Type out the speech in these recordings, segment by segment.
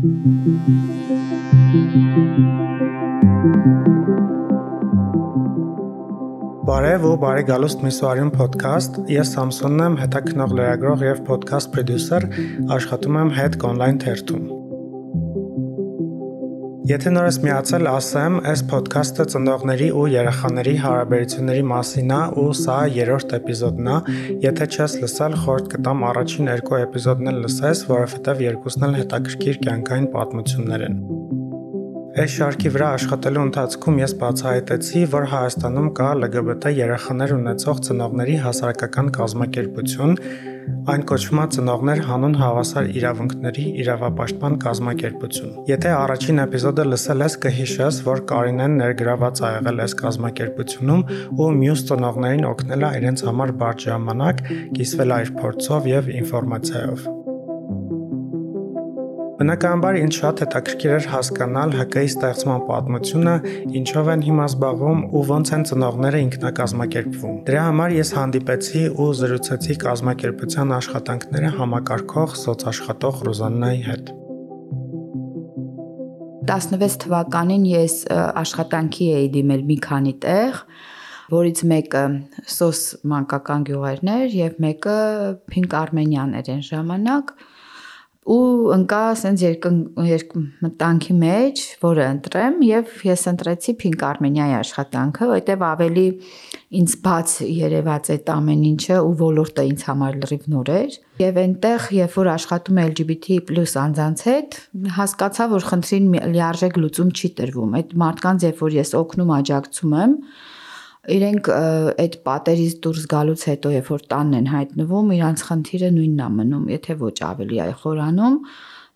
Բարև ու բարի գալուստ Միսուարիում ոդքասթ։ Ես Սամսոնն եմ, հետաքնող լրագրող եւ ոդքասթ պրոդյուսեր, աշխատում եմ Head Online թերթում։ Եթե նորից միացել ասեմ, այս ոդքասթը ծնողների ու երեխաների հարաբերությունների մասին է ու սա երրորդ էպիզոդն է։ Եթե չես լսել, խորհուրդ կտամ առաջին երկու էպիզոդն էլ լսես, որովհետև երկուսն էլ հետաքրքիր կյանքային պատմություններ են։ Այս շարքի վրա աշխատելու ընթացքում ես բացահայտեցի, որ Հայաստանում կա LGBT երեխաներ ունեցող ծնողների հասարակական կազմակերպություն, Այն կոչվում է ծնողներ հանուն հավասար իրավունքների իրավապաշտպան կազմակերպություն։ Եթե առաջին էպիզոդը լսել ես, կհիշես, որ Կարինեն ներգրաված ա եղել այս կազմակերպությունում ու մյուս ծնողներին օգնել է իրենց համար բարդ ժամանակ, կիսվել է իր փորձով եւ ինֆորմացիայով։ Բնականաբար ինձ շատ հետաքրքիր էր հասկանալ ՀԿ-ի ստեղծման պատմությունը, ինչով են հիմա զբաղվում ու ոնց են ծնողները ինքնակազմակերպվում։ Դրա համար ես հանդիպեցի ու զրուցեցի կազմակերպության աշխատանքները համակարգող սոցաշխատող Ռոզաննայի հետ։ 16 թվականին ես աշխատանքի էի դիմել մի քանի տեղ, որից մեկը Սոս մանկական գյուղերներ եւ մեկը Փինկ Արմենյան էր այն ժամանակ ու ընկա ասենց երկմտանքի մեջ, որը ընտրեմ եւ ես ընտրեցի Pink Armenia-ի աշխատանքը, որտեվ ավելի ինձ բաց երևաց այդ ամեն ինչը ու ոլորտը ինձ համար լրիվ նոր էր եւ այնտեղ երբ որ աշխատում եմ LGBT+ անձանց հետ հասկացա որ խնդրին լիարժեք լուծում չի տրվում այդ մարդկանց երբ որ ես օգնում աջակցում եմ իրենք այդ պատերից դուրս գալուց հետո երբ որ տանն են հայտնվում, իրանց խնդիրը նույնն է մնում, եթե ոչ ավելի այ խորանում։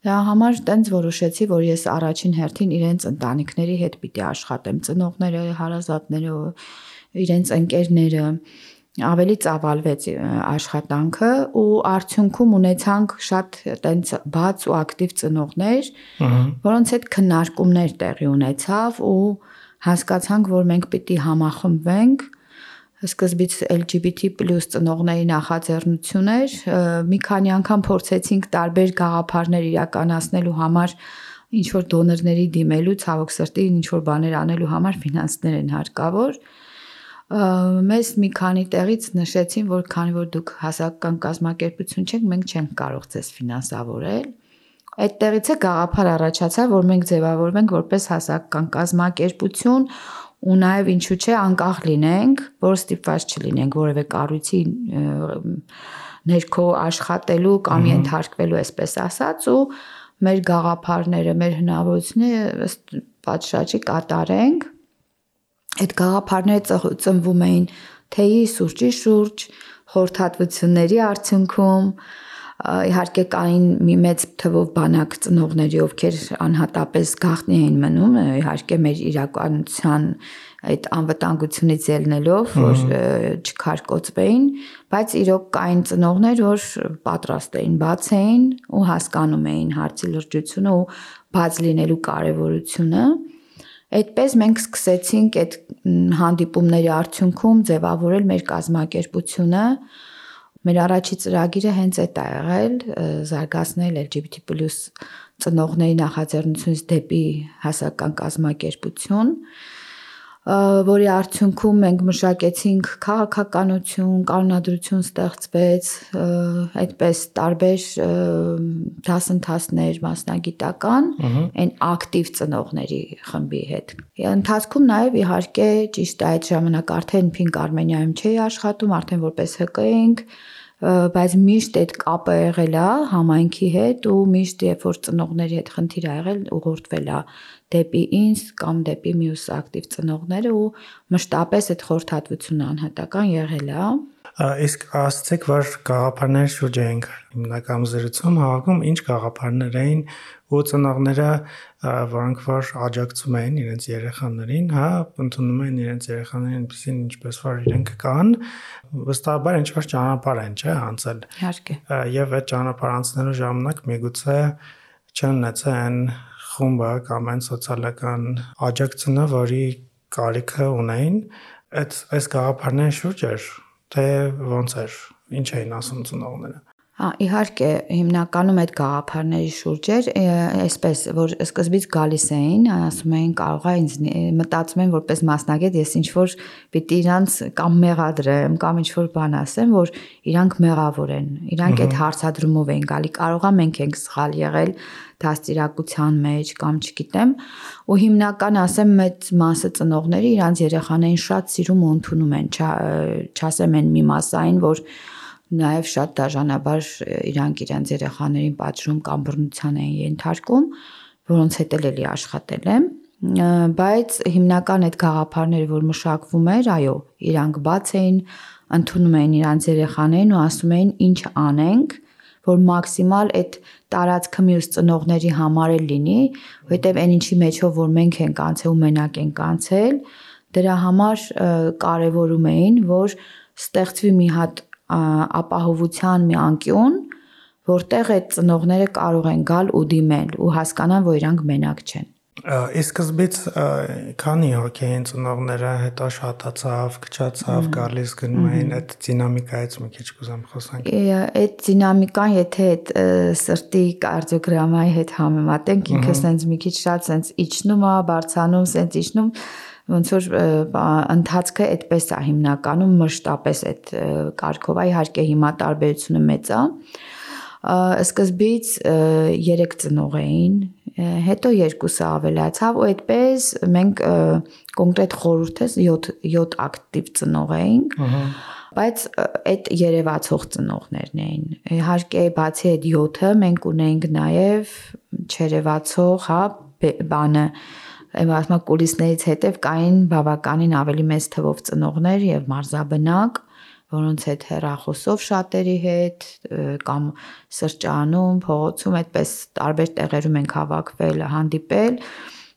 Դրա համար տենց որոշեցի, որ ես առաջին հերթին իրենց ընտանիքների հետ պիտի աշխատեմ, ծնողները, հարազատները, իրենց ընկերները ավելի ծավալվեց աշխատանքը ու արդյունքում ունեցանք շատ տենց բաց ու ակտիվ ծնողներ, որոնց հետ քննարկումներ տեղի ունեցավ ու հասկացանք, որ մենք պիտի համախմբվենք սկզբից LGBT+ ծնողների նախաձեռնություններ, մի քանի անգամ փորձեցինք տարբեր գաղափարներ իրականացնելու համար ինչ որ դոնորների դիմելու, ցավոք սրտի ինչ որ բաներ անելու համար ֆինանսներ են հարկավոր։ Մեզ մի քանի տեղից նշեցին, որ քանի որ դուք հասարակական կազմակերպություն չեք, մենք չենք կարող ձեզ ֆինանսավորել Այդտեղից է գաղափար առաջացավ, որ մենք ձևավորվենք որպես հասարակական կազմակերպություն ու նաև ինչու՞ չէ անկախ լինենք, որ ստիպված չլինենք որևէ կառույցի ներքո աշխատելու կամ ենթարկվելու, այսպես ասած, ու մեր գաղափարները, մեր հնարավորությունները ըստ պատշաճի կատարենք։ Այդ գաղափարները ծնվում էին թեյի, սուրճի շուրջ, խորհրդատվությունների արդյունքում, իհարկե կային մի մեծ թվով բանակ ծնողների, ովքեր անհատապես գաղտնի էին մնում, իհարկե մեր իրականության այդ անվտանգությունից ելնելով, որ չքարկոծվեին, բայց իրոք կային ծնողներ, որ պատրաստ էին բացեին ու հասկանում էին հարցի լրջությունը ու բաց լինելու կարևորությունը։ Այդպես մենք սկսեցինք այդ հանդիպումների արդյունքում ձևավորել մեր կազմակերպությունը, Մեր առաջի ծրագիրը հենց այդ է եղել, զարգացնել LGBT+ ծնողների նախաձեռնությունից դեպի հասական կազմակերպություն, որի արդյունքում մենք մշակեցինք քաղաքականություն, կանոնադրություն ստեղծվեց, այդպես տարբեր դասընթացներ մասնագիտական, այն ակտիվ ծնողների խմբի հետ։ Ընթացքում նաև իհարկե ճիշտ այդ ժամանակ արդեն Pink Armenia-ում չէի աշխատում, արդեն որպես ՀԿ էինք, բայց միշտ այդ կապը եղել է համայնքի հետ ու միշտ երբ որ ծնողների հետ խնդիր ա եղել ուղղորդվել է դեպի ինձ կամ դեպի մյուս ակտիվ ծնողները ու մշտապես այդ խորհրդատվությունը անհատական եղել է իսկ ասացեք որ գաղափարների շուրջ էինք հիմնական զրուցում հավաքում ինչ գաղափարներ էին ու ծնողները որոնք որ աջակցում էին իրենց երեխաներին, հա, ընդունում են իրենց երեխաներին այնպեսին ինչպես որ իրենք կան, վստահաբար ինչ որ ճանապարհ են, չէ, անցել։ Իհարկե։ Եվ այդ ճանապարհ անցնելու ժամանակ միգուցե այն խումբը կամ այն սոցիալական աջակցությունը, որի կարիքը ունեին, այդ այս գաղափարների շուրջ էր, թե ոնց էր, ինչ էին ասում ծնողները։ Իհարկե, հիմնականում այդ գաղափարների շուրջ էր, այսպես որ սկզբից գալիս էին, ասում էին կարող է ինձ մտածում են որպես մասնագետ ես ինչ որ պիտի իրանց կամ մեղադրեմ կամ ինչ որ բան ասեմ, որ իրանք մեղավոր են։ Իրանք այդ հարցադրումով են գալի, կարողա մենք ենք սխալ եղել դաստիարակության մեջ կամ չգիտեմ, ու հիմնական ասեմ մեծ մասը ծնողների իրանց երեխաներին շատ սիրում ու ընդունում են, չասեմ են մի մասային, որ նաև շատ դաժանաբար իրանք իրենց երեխաներին պատժում կամ բռնության են ենթարկում, որոնց հետ էլի աշխատել եմ բայց հիմնական այդ գաղափարները որ մշակվում էր, այո, իրանք բաց էին, ընդունում էին իրանց երեխաներին ու ասում էին ինչ անենք, որ մաքսիմալ այդ տարածքը մյուս ծնողների համար էլ լինի, որովհետև այն ինչի մեջով որ մենք ենք անցել ու մենակ ենք անցել, դրա համար կարևորում էին, որ ստեղծվի մի հատ ապահովության մի անկյուն, որտեղ այդ ծնողները կարող են գալ ու դիմել ու հասկանան, որ իրանք մենակ չեն։ Իսկ սկզբից քանի հոգի էին ծնողները, հետո շատացավ, քչացավ, գալիս գնում էին այդ դինամիկայից մի քիչ կուզեմ խոսանք։ Այդ դինամիկան, եթե այդ սրտի կարդիոգրամայի հետ համեմատենք, ինքը սենց մի քիչ շատ սենց իջնում է, բարձանում, սենց իջնում, ոնց որ ընթացքը այդպես է հիմնականում մշտապես այդ կարգով է իհարկե հիմա տարբերությունը մեծ է սկզբից 3 ծնող էին հետո երկուսը ավելացավ ու այդպես մենք կոնկրետ խորհուրդս 7 7 ակտիվ ծնող էինք բայց այդ երևացող ծնողներն էին իհարկե բացի այդ 7-ը մենք ունեինք նաև չերևացող հա բանը Եմ կուլիսներից հետև կային բավականին ավելի մեծ թվով ծնողներ եւ մարզաբնակ, որոնց հետ հեռախոսով շատերի հետ կամ սրճանում, փողոցում այդպես տարբեր տեղերում ենք հավաքվել, հանդիպել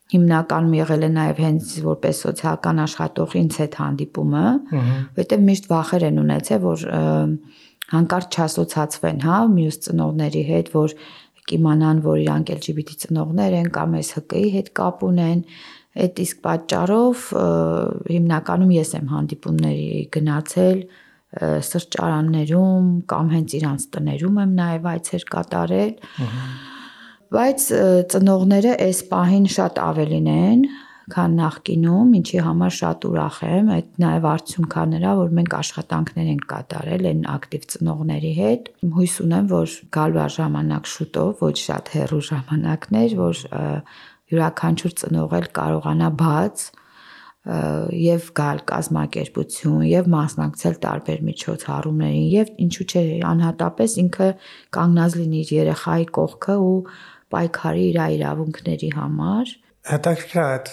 հիմնականում եղել է նաև հենց որպես սոցիալական աշխատող ինձ հետ հանդիպումը, որովհետև միշտ վախեր են ունեցել, որ հանկարծ չասոցացվեն, հա, մյուս ծնողների հետ, որ կիմանան, որ իրանք LGBT ծնողներ են կամ ՀԿ-ի հետ կապ ունեն, այդ իսկ պատճառով հիմնականում ես եմ հանդիպումների գնացել սրճարաններում կամ հենց իրանց տներում եմ նաև այցեր կատարել։ Բայց ծնողները այս պահին շատ ավելին են, քան նախկինում, ինչի համար շատ ուրախ եմ։ Այդ նաև արդյունքա նրա, որ մենք աշխատանքներ ենք կատարել այն ակտիվ ծնողների հետ։ Հույս ունեմ, որ գալու է ժամանակ շուտով, ոչ շատ հեռու ժամանակներ, որ յուրաքանչյուր ծնող էլ կարողանա բաց եւ գալ կազմակերպություն եւ մասնակցել տարբեր միջոցառումներին եւ ինչու՞ չէ անհատապես ինքը կանգնած լինի իր երեխայի կողքը ու պայքարի իր իրավունքների համար Հետաքրքիր է այդ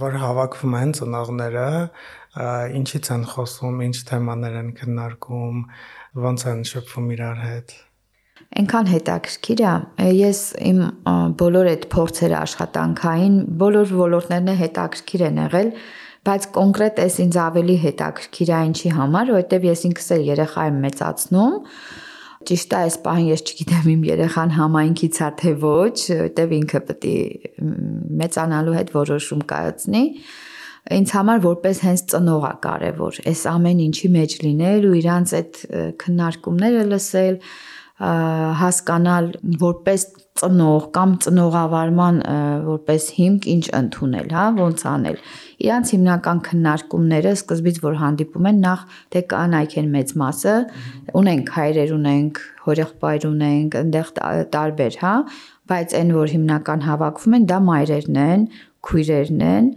որ հավաքվում են ծնողները, ինչից են խոսում, ինչ թեմաներ են քննարկում, ոնց են շփվում իրար հետ։ Այնքան հետաքրքիր է։ Ես իմ բոլոր այդ փորձերը աշխատանքային, բոլոր ոլորտներն հետաքրքիր են եղել, բայց կոնկրետ էս ինձ ավելի հետաքրքիր է ինչի համար, որովհետև ես ինքս էլ երեխա եմ մեծացնում Ճիշտ է, այս պահին ես չգիտեմ իմ երեխան համայնքից է թե ոչ, որտեվ ինքը պետք է մեծանալու հետ որոշում կայացնի ինձ համար որպես հենց ծնող է կարևոր այս ամեն ինչի մեջ լինել ու իրանց այդ քննարկումները լսել հասկանալ որպես ծնող կամ ծնողավարման որպես հիմք ինչ ընդունել, հա, ոնց անել։ Իրանց հիմնական քննարկումները սկզբից որ հանդիպում են նախ թե կանայք են մեծ մասը, ունենք հայրեր ունենք, հորեղբայր ունենք, այնտեղ տարբեր, հա, բայց այն որ հիմնական հավաքվում են, դա մայրերն են, քույրերն են,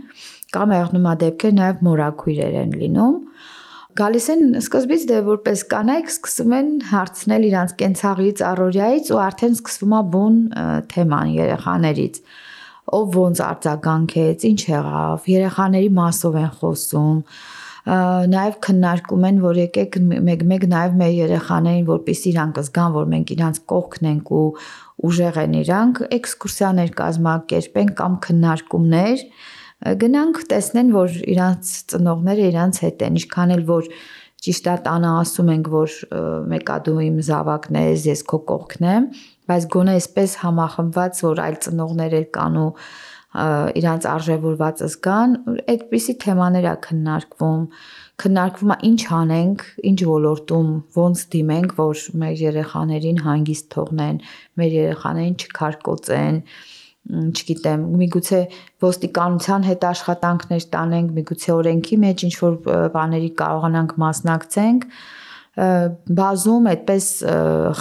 կամ եղնումա դեպքեր նաև մորաքույրեր են լինում գալիս են սկզբից դե որպես կանայք սկսում են հարցնել իրանց կենցաղից, առօրյայից ու արդեն սկսվում է բուն թեման երեխաներից ով ոնց արձագանքեց, ինչ եղավ, երեխաների մասով են խոսում, նաև քննարկում են, որ եկեք մեկ-մեկ նաև մեր երեխաներին, որpիսի իրանք զգան, որ մենք իրանք կողքն ենք ու ուժեղ են իրանք, էքսկուրսիաներ կազմակերպեն կամ քննարկումներ, գնանք տեսնեն, որ իրանք ծնողները իրանք հետ են, ինչքան էլ որ ճիշտ է տանը ասում ենք, որ մեկա դու իմ զավակն ես, ես քո կողքն եմ, բայց գոնե այսպես համախմբված, որ այլ ծնողներ էլ կան ու իրանց արժևորված զգան, այդպիսի թեմաներ է քննարկվում քննարկվում է ինչ անենք, ինչ ոլորտում ոնց դիմենք, որ մեր երեխաներին հանգիստ թողնեն, մեր երեխաներին չքարկոծեն, չգիտեմ, միգուցե ոստիկանության հետ աշխատանքներ տանենք, միգուցե օրենքի մեջ ինչ որ բաների կարողանանք մասնակցենք, բազում այդպես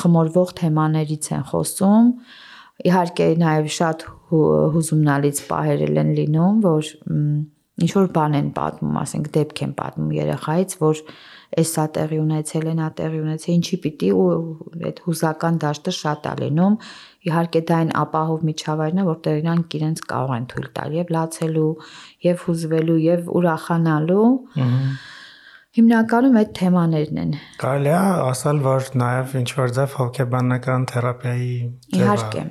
խմորվող թեմաներից են խոսում իհարկե նաև շատ հուզումնալից պահերել են լինում, որ ինչ որ բան են պատմում, ասենք դեպք են պատմում երեխայից, որ էսա տեղի ունեցել են, ա տեղի ունեցել, ինչի պիտի ու այդ հուզական դաշտը շատ է լինում։ Իհարկե դա այն ապահով միջավայրն է, որտեղ իրանք իրենց կարող են թույլ տալ եւ լացելու, եւ հուզվելու, եւ ուրախանալու։ Ահա Հիմնականում այդ թեմաներն են։ Կարելի է ասել, որ նաև ինչ որ ձև հոգեբանական թերապիայի ձև է։ Իհարկե։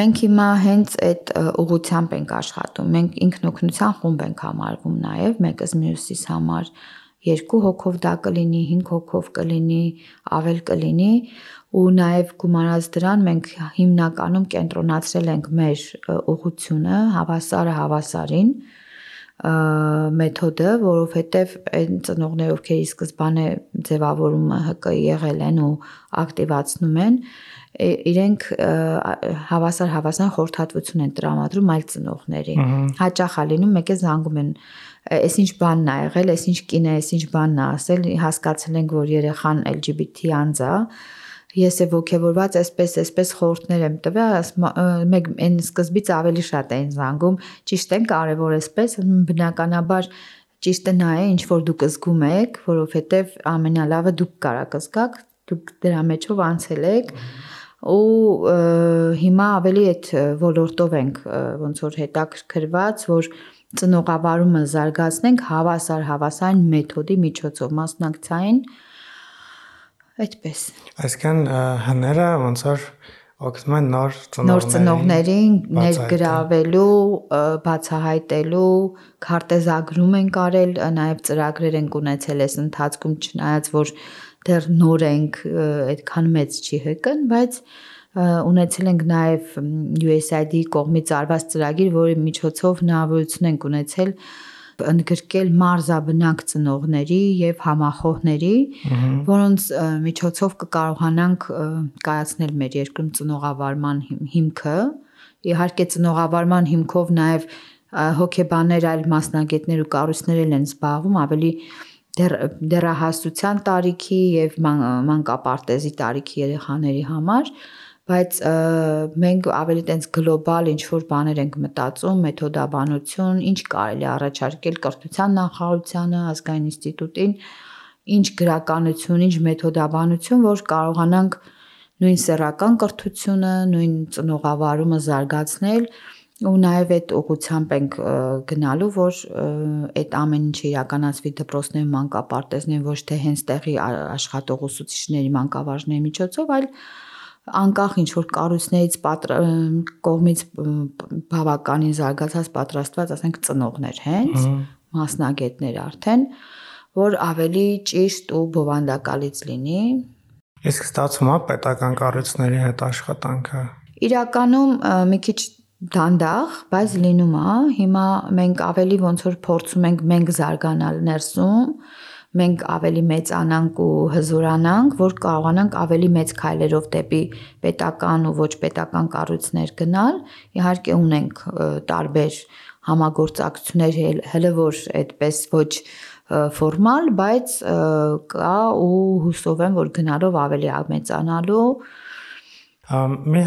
Մենք հիմա հենց այդ ուղությամբ ենք աշխատում։ Մենք ինքնօգնության խումբ ենք համարվում նաև մեկս մյուսիս համար երկու հոգով դա կլինի, 5 հոգով կլինի, ավել կլինի ու նաև գումարած դրան մենք հիմնականում կենտրոնացրել ենք մեր ուղությունը հավասարը հավասարին, հավասար մեթոդը, որովհետև այն ծնողներ, ովքեր ի սկզբանե ձևավորումը ՀԿ եղել են ու ակտիվացնում են, իրենք հավասար հավասար խորհրդատվություն են տրամադրում այլ ծնողների։ Հաճախ է լինում մեկը զանգում են այս ինչ բանն է եղել, այս ինչ կին է, այս ինչ բանն է ասել, հասկացել ենք, որ երեխան LGBT անձ է, ես է ողջավորված այսպես այսպես խորհուրդներ եմ տվել, մեկ այն սկզբից ավելի շատ էին զանգում, ճիշտ են կարևոր այսպես, բնականաբար ճիշտը նա է, ինչ որ դուք զգում եք, որովհետև ամենալավը դուք կարաք զգաք, դուք դրա մեջով անցել եք ու հիմա ավելի այդ ոլորտով ենք ոնց որ հետաքրքրված, որ ծնողավարումը զարգացնենք հավասար հավասար մեթոդի միջոցով մասնակցային Այդպես։ Այսինքն հները ոնց որ օգնում են նոր ծնողներին նոր ծնողներին ներգրավելու, բացահայտելու, քարտեզագրում են կարել, նաև ծրագրեր են ունեցել այս ընթացքում, չնայած որ դեռ նոր ենք, այդքան մեծ չի հկն, բայց ունեցել ենք նաև USAID-ի կողմից արված ծրագիր, որի միջոցով հնարավորություն ենք ունեցել ընդգրկել մարզաբնակ ծնողների եւ համախոհների, որոնց միջոցով կկարողանանք կայացնել մեր երկրում ծնողավարման հիմքը։ Իհարկե ծնողավարման հիմքով նաեւ հոգեբաններ այլ մասնագետներ ու կառույցներ են զբաղվում ավելի դեռ դեռահասության տարիքի եւ մանկապարտեզի տարիքի երեխաների համար, բայց մենք ավելի տենց գլոբալ ինչ որ բաներ ենք մտածում, մեթոդաբանություն, ինչ կարելի առաջարկել կրթության նախարարությանը, ազգային ինստիտուտին, ինչ գրականություն, ինչ մեթոդաբանություն, որ կարողանանք նույն սեռական կրթությունը, նույն ծնողավարումը զարգացնել ու նաև այդ ուղությամբ ենք գնալու, որ այդ ամեն ինչը իրականացվի դպրոցներում, մանկապարտեզներում, ոչ թե հենց տեղի աշխատող ուսուցիչների, մանկավարժների միջոցով, այլ անկախ ինչ որ կառույցներից կողմից բավականին զարգացած պատրաստված, ասենք ծնողներ հենց, մասնագետներ արդեն, որ ավելի ճիշտ ու բովանդակալից լինի։ Իսկ ստացվում է պետական կառույցների հետ աշխատանքը։ Իրականում մի քիչ դանդաղ, բայց լինում է։ Հիմա մենք ավելի ոնց որ փորձում ենք մենք զարգանալ ներսում, մենք ավելի մեծանանք ու հզորանանք, որ կարողանանք ավելի մեծ քայլերով դեպի պետական ու ոչ պետական կառույցներ գնալ։ Իհարկե ունենք տարբեր համագործակցություններ հələ որ այդպես ոչ ֆորմալ, բայց կա ու հուսով եմ, որ գնալով ավելի մեծանալու Մի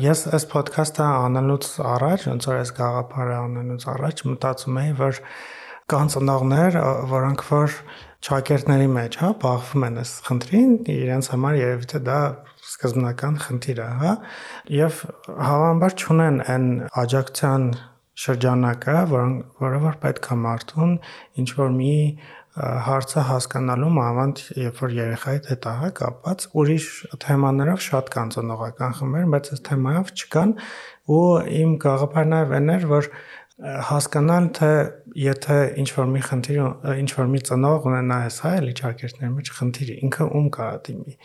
ես այս ոդքասթը անելուց առաջ, ոնց որ այս գաղափարը անելուց առաջ մտածում էի, որ կան ծնողներ, որոնք որ ճակերտների մեջ, հա, բախվում են այս խնդրին, իրենց համար երևի թե դա սկզբնական խնդիր է, հա, եւ հավանաբար չունեն այն աջակցության շրջանակը, որը որը որ պետք է մարդուն ինչ որ մի հարցը հասկանալու մանավանդ երբ որ երեխայի հետ է հա կապված ուրիշ թեմաներով շատ կան ծնողական խմբեր, բայց այս թեմայով չկան ու իմ գաղափարն այ այն էր որ հասկանալ թե եթե ինչ որ մի խնդիր ինչ որ մի ծնող ունենա այս հայ էլի ճակերտների մեջ խնդիրը ինքը ում կարա դիմի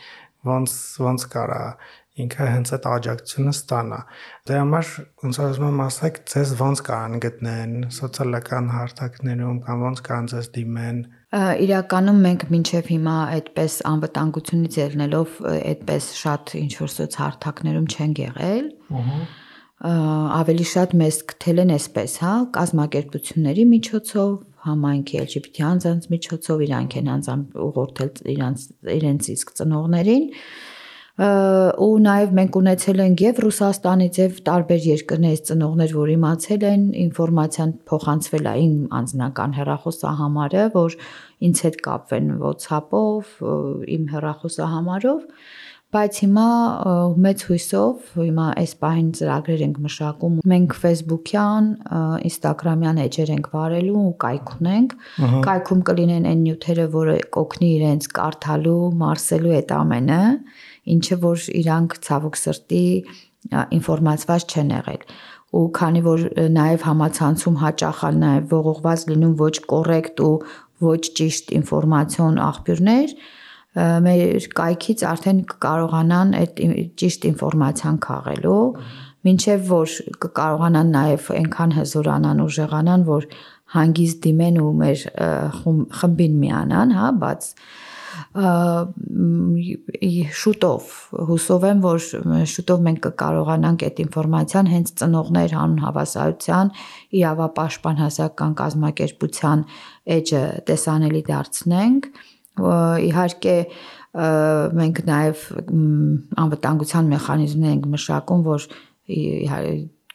ոնց ոնց կարա ինքը հենց այդ աջակցությունը ստանա։ Դրա համար ոնց ասում եմ, ասեք, ձեզ ոնց կարան գտնեն սոցիալական հարթակներում կամ ոնց կարան ձեզ դիմեն։ Իրականում մենք մինչև հիմա այդպես անվտանգությունից ելնելով այդպես շատ ինչ որ սոցհարթակներում չենք եղել։ Ահա ավելի շատ մեզ գտել են այսպես, հա, կազմակերպությունների միջոցով, համայնքի LGBT անձանց միջոցով իրանք են անձամբ ուղղորդել իրանց իրենց իսկ ծնողներին ու նաև մենք ունեցել ենք եւ Ռուսաստանից եւ տարբեր երկրներից ծնողներ, որ իմացել են ինֆորմացիան փոխանցվել է իմ անձնական հեռախոսահամարը, որ ինձ հետ կապվեն WhatsApp-ով, իմ հեռախոսահամարով, բայց հիմա մեծ հույսով հիմա այս պահին ծրագրեր ենք մշակում մենք Facebook-յան, Instagram-յան էջեր ենք վարելու ու կայք ունենք կայքում կլինեն այն նյութերը որը կօգնի իրենց կարդալու, մարսելու այդ ամենը ինչը որ իրանք ցավոք սրտի ինֆորմացված չեն եղել ու քանի որ նաև համացանցում հաճախ է նաև ողողված լինում ոչ կոռեկտ ու ոչ ճիշտ ինֆորմացիոն աղբյուրներ, մեր կայքից արդեն կկարողանան այդ ճիշտ ինֆորմացիան քաղելու, ինչեւ որ կկարողանան նաև այնքան հզորանան ու ժեղանան, որ հանգիստ դիմեն ու մեր խմբին միանան, հա, բաց շուտով հուսով եմ որ շուտով մենք կկարողանանք այդ ինֆորմացիան հենց ծնողներ հանուն հավասարության իրավապաշտպան հասարակական կազմակերպության էջը տեսանելի դարձնենք իհարկե մենք նաև անվտանգության մեխանիզմներ ենք մշակում, որ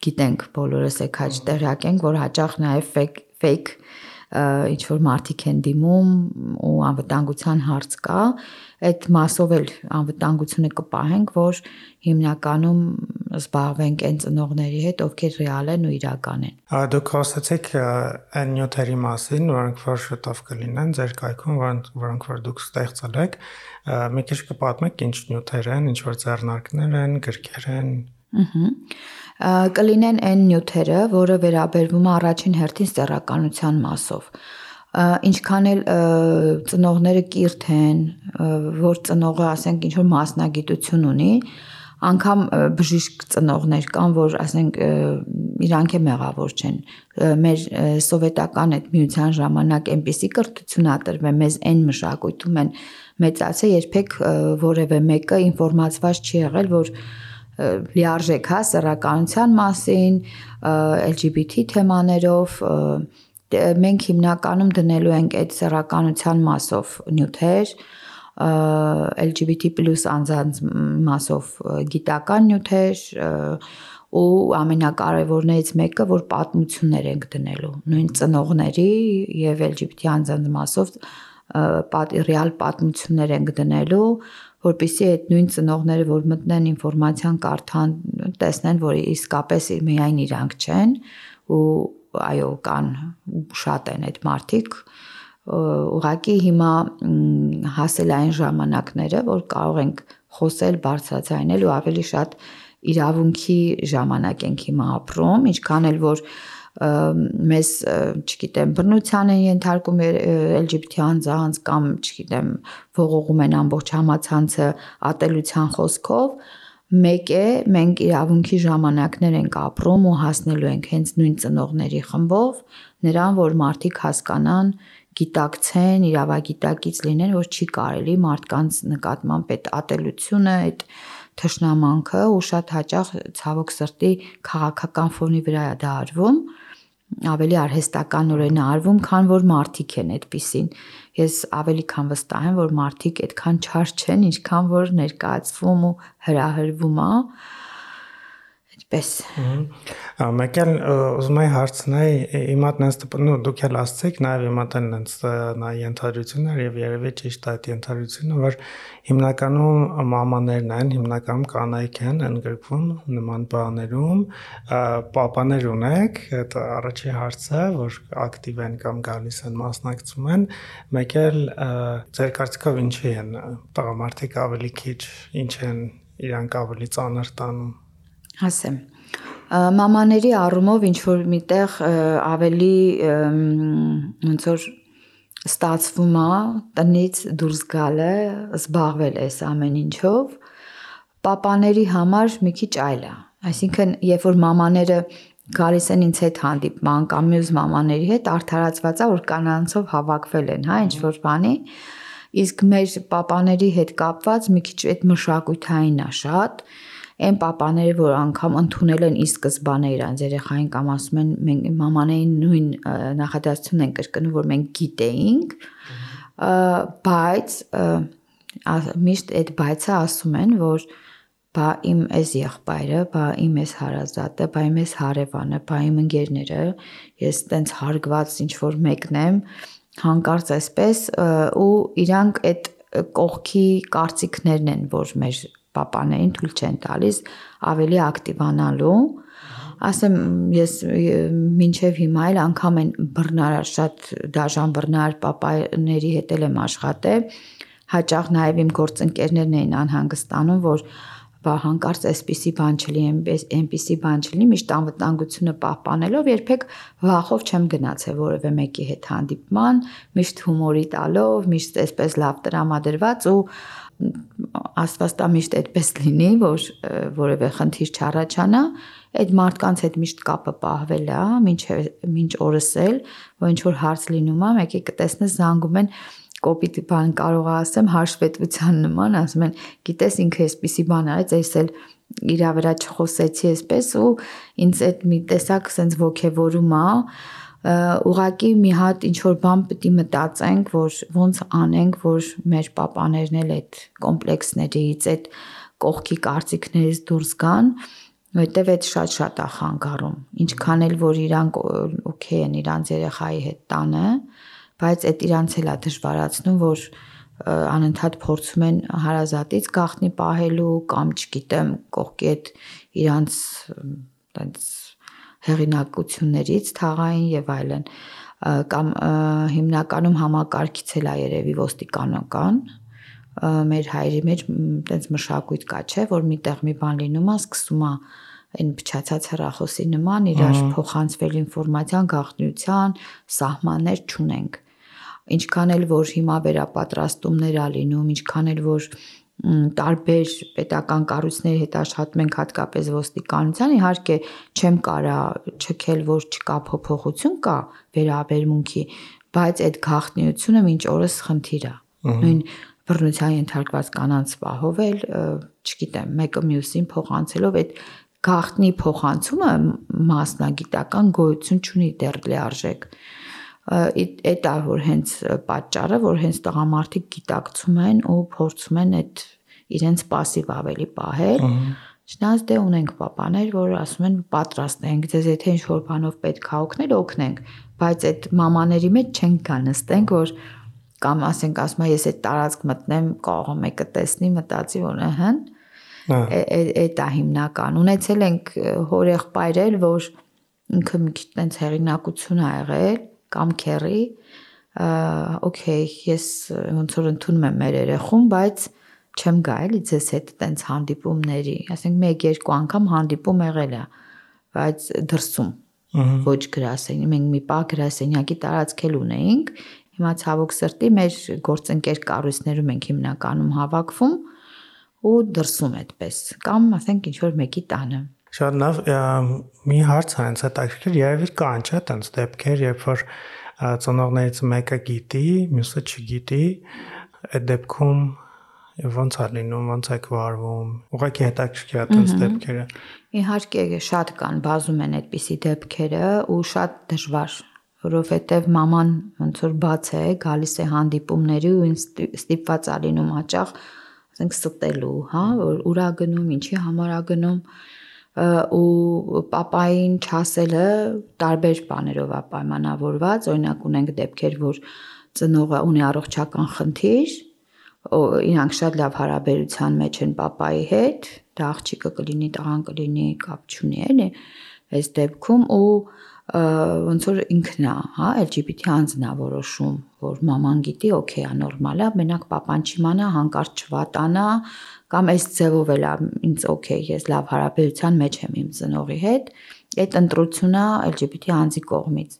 գիտենք բոլորս եք հաճ տեղյակ ենք, որ հաճախ նաև fake fake ինչ որ մարդիկ են դիմում ու անվտանգության հարց կա, այդ մասով էլ անվտանգությունը կպահենք, որ հիմնականում զբաղվենք այն ծնողների հետ, ովքեր ռեալ են ու իրական են։ Դուք խոսեցիք այն նյութերի մասին, որոնք որ շուտով կլինեն ձեր կայքում, որոնք որ դուք ստեղծել եք։ Մի քիչ կպատմեք ինչ նյութեր են, ինչ որ ձեռնարկներ են, գրքեր են։ Ահա կլինեն այն նյութերը, որը վերաբերվում է առաջին հերթին ստերականության մասով ինչքան էլ ծնողները կիրթ են, որ ծնողը, ասենք, ինչ որ մասնագիտություն ունի, անգամ բժիշկ ծնողներ կան, որ ասենք իրանք է մեղավոր չեն։ Մեր սովետական այդ միության ժամանակ այնպիսի կրթություն ատրվել մեզ այն մշակույթում են մեծացել, երբեք որևէ մեկը ինֆորմացված չի եղել, որ լիարժեք հա սեռականության մասին, LGBT թեմաներով մենք հիմնականում դնելու ենք այդ սեռականության մասով նյութեր, LGBT+ անձանց մասով գիտական նյութեր ու ամենակարևորներից մեկը որ պատմություններ ենք դնելու նույն ծնողների եւ LGBT անձանց մասով պատ ռեալ պատմություններ ենք դնելու որpիսի այդ նույն ծնողները որ մտնեն ինֆորմացիան կարդան տեսնեն որ իսկապես միայն իրանք չեն ու այո կան շատ են այդ մարդիկ ուղղակի հիմա հասել այն ժամանակները, որ կարող ենք խոսել բարձրացնել ու ավելի շատ իրավունքի ժամանակ ենք հիմա ապրում, ինչքան էլ որ մեզ, չգիտեմ, բռնության են ենթարկում LGBT անձանց կամ, չգիտեմ, ողողում են ամբողջ համացանցը ատելության խոսքով, մեկ է մենք իրավունքի ժամանակներ ենք ապրում ու հասնելու ենք հենց նույն ծնողների խմբով նրան որ մարդիկ հասկանան գիտակցեն, իրավագիտակից լինեն, որ չի կարելի մարդկանց նկատմամբ այդ ատելությունը, այդ թշնամանքը ու շատ հաճախ ցավոք սրտի քաղաքական ֆոնի վրա է դա արվում ավելի արհեստականորեն արվում, քան որ մարդիկ են այդպեսին։ Ես ավելի քան վստահ եմ, որ մարդիկ այդքան չար չեն, ինչքան որ ներկայացվում ու հրահրվում է, այդպես։ Մեկ էլ ուզում եմ հարցնել, հիմա տենց նո դուք էլ ասացիք, նաև հիմա տենց նա ենթադրություններ եւ երևի ճիշտ այդ ենթադրությունը, որ հիմնականում մամաներն են, հիմնականում կանայք են ընդգրկվում նման բաներում, պապաներ ունեք, այդ առաջի հարցը, որ ակտիվ են կամ գալիս են մասնակցում են, մեկ էլ ձեր կարծիքով ինչի են տղամարդիկ ավելի քիչ, ինչ են իրանք ավելի ծանր տանում ասեմ մամաների առումով ինչ որ միտեղ ավելի ոնց որ ստացվում է տնից դուրս գալը, զբաղվել այս ամեն ինչով, Պապաների համար մի քիչ այլ է։ Այսինքն, երբ որ մամաները գալիս են ինձ հետ հանդիպման կամ մյուս մամաների հետ արդարացված է որ կանանցով հավաքվել են, հա, ինչ որ բանի։ Իսկ մեր պապաների հետ կապված մի քիչ այդ մշակութային է շատ այն papaները, որ անգամ ընդունել են ի սկզբանե իրանց երեխային կամ ասում են մենք մամանային նույն նախադասությունն են կրկնում, որ մենք գիտեինք, բայց միշտ այդ բայցը ասում են, որ բա իմ էս եղբայրը, բա իմ էս հարազատը, բա իմ էս հարևանը, բա իմ ընկերները, ես տենց հարգված ինչ որ մեկն եմ, հանկարծ այսպես ու իրանք այդ կողքի կարծիքներն են, որ մեր papaներին թույլ չեն տալիս ավելի ակտիվանալու ասեմ ես մինչև հիմա էլ անգամ են բռնարար շատ դաժան բռնար papaների հետ եմ աշխատել հաճախ նաև իմ գործընկերներն էին անհանգստանում որ բա հանկարծ այսպիսի բան չլի, այնպիսի բան չլինի, միշտ անվտանգությունը պահպանելով երբեք վախով չեմ գնացել որևէ մեկի հետ հանդիպման, միշտ հումորի տալով, միշտ այսպես լավ տրամադրված ու աստվածտա միշտ այդպես լինի, որ որևէ խնդիր չառաջանա, այդ մարդկանց հետ միշտ կապը պահվել է, ոչ ոչ օրս էլ, որ ինչ որ հարց լինում է, մեկի կտեսնես զանգում են կոպիտ բան կարող ասեմ հաշվետվության նման, ասում են, գիտես ինքը էսպիսի բան արեց, այս էլ իրա վրա չխոսեցի էսպես ու ինձ այդ մի տեսակ sense ոգևորում է ուղակի մի հատ ինչ որ բան պետք է մտածենք, որ ոնց անենք, որ մեր papaներն էլ այդ կոմպլեքսներից, այդ կողքի կարծիքներից դուրս գան, որտեվ այդ շատ-շատ է խանգարում։ Ինչքան էլ որ իրանք օքեյ են իրանց երեխայի հետ տանը, բայց այդ իրանց էլ է դժվարացնում, որ անընդհատ փորձում են հարազատից գախնի պահելու կամ չգիտեմ, կողքի այդ իրանց տենց հեղինակություններից թաղային եւ այլն կամ հիմնականում համակարգից էլ է երևի ոստիկանական մեր հայրի մեջ տենց մշակույթ կա, չէ, որ միտեղ մի բան լինում է, սկսում է այն փչացած հեռախոսի նման իրար փոխանցվել ինֆորմացիան գաղտնիության սահմաններ չունենք ինչքան էլ որ հիմա վերապատրաստումներ ա լինում, ինչքան էլ որ տարբեր պետական կառույցների հետ աշխատում ենք հատկապես ոստիկանության իհարկե չեմ կարա չքել որ չկա փոփոխություն կա վերաբերմունքի բայց այդ գաղտնիությունը մինչ օրս խնդիր է նույն բռնության ենթարկված կանանց պահովել չգիտեմ մեկը մյուսին փոխանցելով այդ գաղտնի փոխանցումը մասնագիտական գոյություն չունի դեռ լիարժեք այդ է որ հենց պատճառը, որ հենց տղամարդիկ գիտակցում են ու փորձում են այդ իրենց пассив ավելի պահել։ Չնայած դե ունենք papaներ, որ ասում են պատրաստ ենք, ձեզ եթե ինչ որ բանով պետք է օգնել, օգնենք, բայց այդ մամաների մեջ չեն կա նստենք, որ կամ ասենք ասում ես այդ տարածք մտնեմ, կարող մեկը տեսնի, մտածի որ ըհն այդ է հիմնական։ Ունեցել ենք հորեղբայրել, որ ինքը մի քիչ տենց հերինակություն ա եղել կամ քերի, օքեյ, ես ոնց որ ընդունում եմ մեր երեխուն, բայց չեմ գա էլի ձեզ հետ տենց հանդիպումների, ասենք 1-2 անգամ հանդիպում եղել է, բայց դրսում ոչ գրասենյակ, մենք մի պա գրասենյակի տարածքել ունեինք, հիմա ցավոք սրտի մեր գործընկեր կառույցներում ենք հիմնականում հավաքվում ու դրսում այդպես կամ ասենք ինչ որ մեկի տանը Շատ լավ, մի հարց հենց հետաքրքիր, երևի կան չէ՞ տենց դեպքեր, երբ որ ծնողներից մեկը գիտի, մյուսը չգիտի, այդ դեպքում ոնց է լինում, ոնց է վարվում։ Ուղղակի հետաքրքիր է տենց դեպքերը։ Իհարկե շատ կան, բազում են այդպիսի դեպքերը ու շատ դժվար որովհետև մաման ոնց որ բաց է, գալիս է հանդիպումների ու ստիպված է լինում հաճախ ասենք ստելու, հա, որ ուրա գնում, ինչի համար է գնում, ու papayin չասելը տարբեր բաներով է պայմանավորված, օրինակ ունենք դեպքեր, որ ծնողը ունի առողջական խնդիր, իրանք շատ լավ հարաբերության մեջ են papayi հետ, դա աղջիկը կլինի, տղան կլինի, կապ չունի, էլի, այս դեպքում ու ոնց որ ինքն է, հա, LGBT անձն է որոշում, որ մաման գիտի, օքեյ, նորմալ է, մենակ papan չիմանա, հանկարծ չվատանա, կամ այս ձևով էլ ինձ օքեյ, ես լավ հարաբերության մեջ եմ իմ ծնողի հետ, այդ ընտրությունա LGBT անձի կողմից։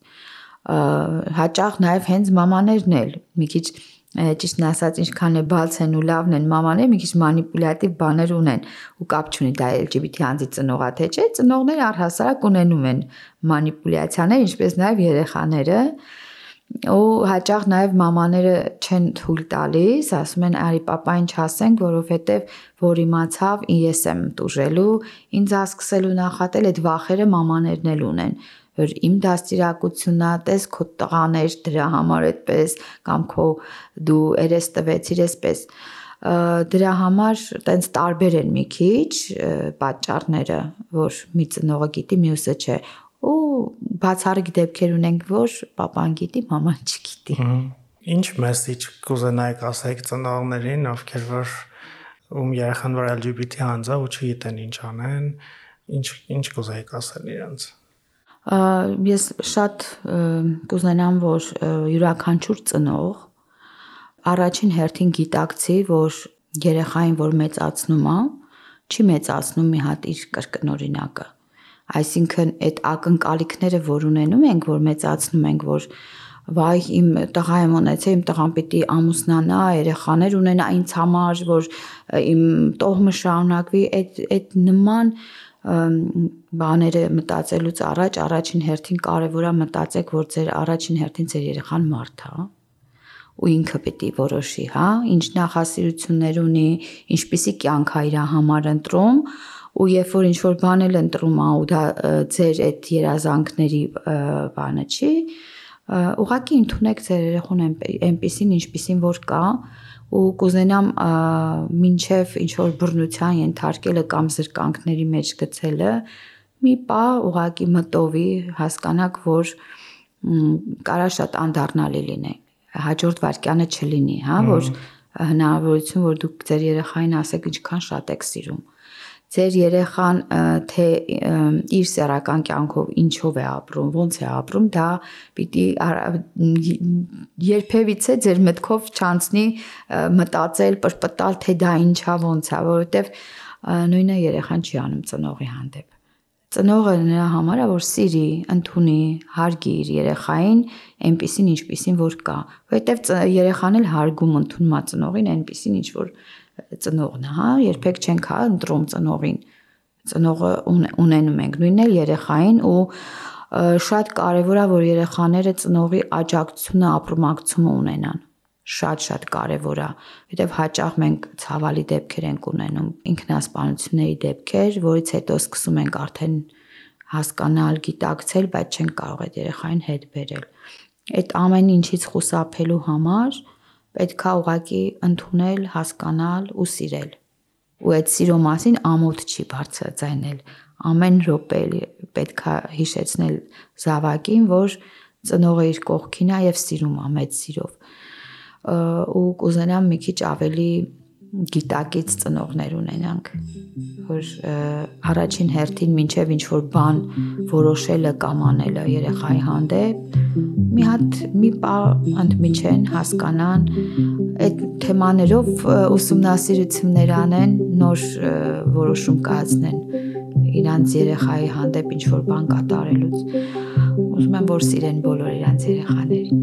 Հաճախ նաև հենց մամաներն էլ մի քիչ ճիշտն ասած ինչքան է բաց են ու լավն են մամաները մի քիչ մանիպուլյատիվ բաներ ունեն ու կապ չունի դա LGBT անձի ծնողա թե չէ ծնողները առհասարակ ունենում են մանիպուլյացիաներ ինչպես նաև երեխաները ու հաճախ նաև մամաները չեն թույլ տալիս, ասում են արի papayin չասենք, որովհետև որ իմացավ ես եմ տուժելու, ինձ ա սկսելու նախատել այդ վախերը մամաներն էլ ունեն որ իմ դաստիարակությունն է, տես քո տղաներ դրա համար այդպես կամ քո դու երես տվեցիր այսպես դրա համար տենց տարբեր են մի քիչ պատճառները, որ մի ծնողը գիտի, մյուսը չէ ու բացառիկ դեպքեր ունենք, որ papan գիտի, մաման չգիտի։ Ինչ մեսիջ կուզենայիք ասեք ծնողներին, ովքեր որ ում երեխան որ LGBT հանձա ու չգիտեն ինչ անեն, ինչ ինչ կուզեիք ասել իրենց։ Ես շատ կուզենամ, որ յուրաքանչյուր ծնող առաջին հերթին գիտակցի, որ երեխային, որ մեծացնում է, չի մեծացնում մի հատ իր կրկնօրինակը Այսինքն այդ ակնկալիքները, որ ունենում ենք, որ մեծացնում ենք, որ վայ իմ տղա եմ ունեցել, իմ տղան պիտի ամուսնանա, երեխաներ ունենա ինձ համար, որ իմ տոհմը շարունակվի, այդ այդ նման բաները մտածելուց առաջ առաջին հերթին կարևոր է մտածեք, որ ձեր առաջին հերթին ձեր երեխան մարդ է ու ինքը պիտի որոշի, հա, ինչ նախասիրություններ ունի, ինչպիսի կյանք է իր համար ընտրում ու երբ որ ինչ որ բան էլ ընտրում ա ու դա ձեր այդ երազանքների բանը չի ուղղակի ընդունեք ձեր երեխուն այնպեսին ինչպեսին որ կա ու կուզենամ մինչև ինչ որ բռնության ենթարկելը կամ զրկանքների մեջ գցելը մի պա ուղակի մտովի հասկանաք որ կարա շատ անդառնալի լինի հաջորդ վարքյանը չլինի հա որ հնարավորություն որ դուք ձեր երեխային ասեք ինչքան շատ եք սիրում ձեր երեխան թե իր սեռական կյանքով ինչով է ապրում, ոնց է ապրում, դա պիտի երբևիցե ձեր մտքով չանցնի մտածել, պրպտալ, թե դա ինչա, ոնց է, որովհետև նույնը երեխան չի անում ծնողի հանդեպ ծնողը նրա համար է որ սիրի, ընդունի, հարգի իր երեխային այնպեսին ինչպեսին որ կա, որովհետև երեխան էլ հարգում ընդունում է ծնողին այնպեսին ինչ որ ծնողն է, հա, երբեք չենք հա ընտրում ծնողին։ Ծնողը ունենում ենք, նույնն էլ երեխային ու շատ կարևոր է որ երեխաները ծնողի աջակցությունը ապրումակցումը ունենան շատ-շատ կարևոր է, որովհետև հաճախ մենք ցավալի դեպքեր ենք ունենում, ինքնասպանությունների դեպքեր, որից հետո սկսում ենք արդեն հասկանալ, գիտակցել, բայց չենք կարող այդ երեխային հետ բերել։ Այդ ամեն ինչից խուսափելու համար պետքա ուղակի ընդունել, հասկանալ ու սիրել։ Ու այդ սիրո մասին ամոթ չի բարձրացնել։ Ամեն րոպե պետքա հիշեցնել զավակին, որ ծնողը իր կողքին է եւ սիրում է մեծ սիրով։ ու կուզենամ մի քիչ ավելի գիտակից ծնողներ ունենանք որ առաջին հերթին մինչև ինչ որ բան որոշելը կամ անելը երեխայի հանդեպ մի հատ մի պա ընդմիջեն հասկանան այդ թեմաներով ուսումնասիրություններ անեն նոր որոշում կայացնեն իրանց երեխայի հանդեպ ինչ որ բան կատարելուց ուզում եմ որ սիրեն բոլոր իրանց երեխաներին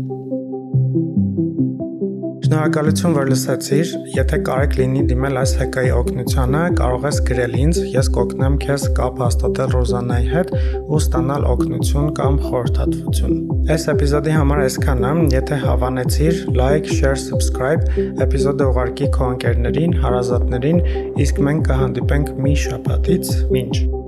Շնորհակալություն, որ լսեցիր։ Եթե կարեք լինի դիմել այս հեկայի օգնությանը, կարող ես գրել ինձ, ես կօգնեմ քեզ կապ հաստատել Ռոզանայի հետ ու ստանալ օգնություն կամ խորհրդատվություն։ Այս էպիզոդի համար այսքանն է։ Եթե հավանեցիր, like, share, subscribe, էպիզոդը ուղարկի քո ընկերներին, հարազատներին, իսկ մենք կհանդիպենք մի շաբաթից։ Մինչ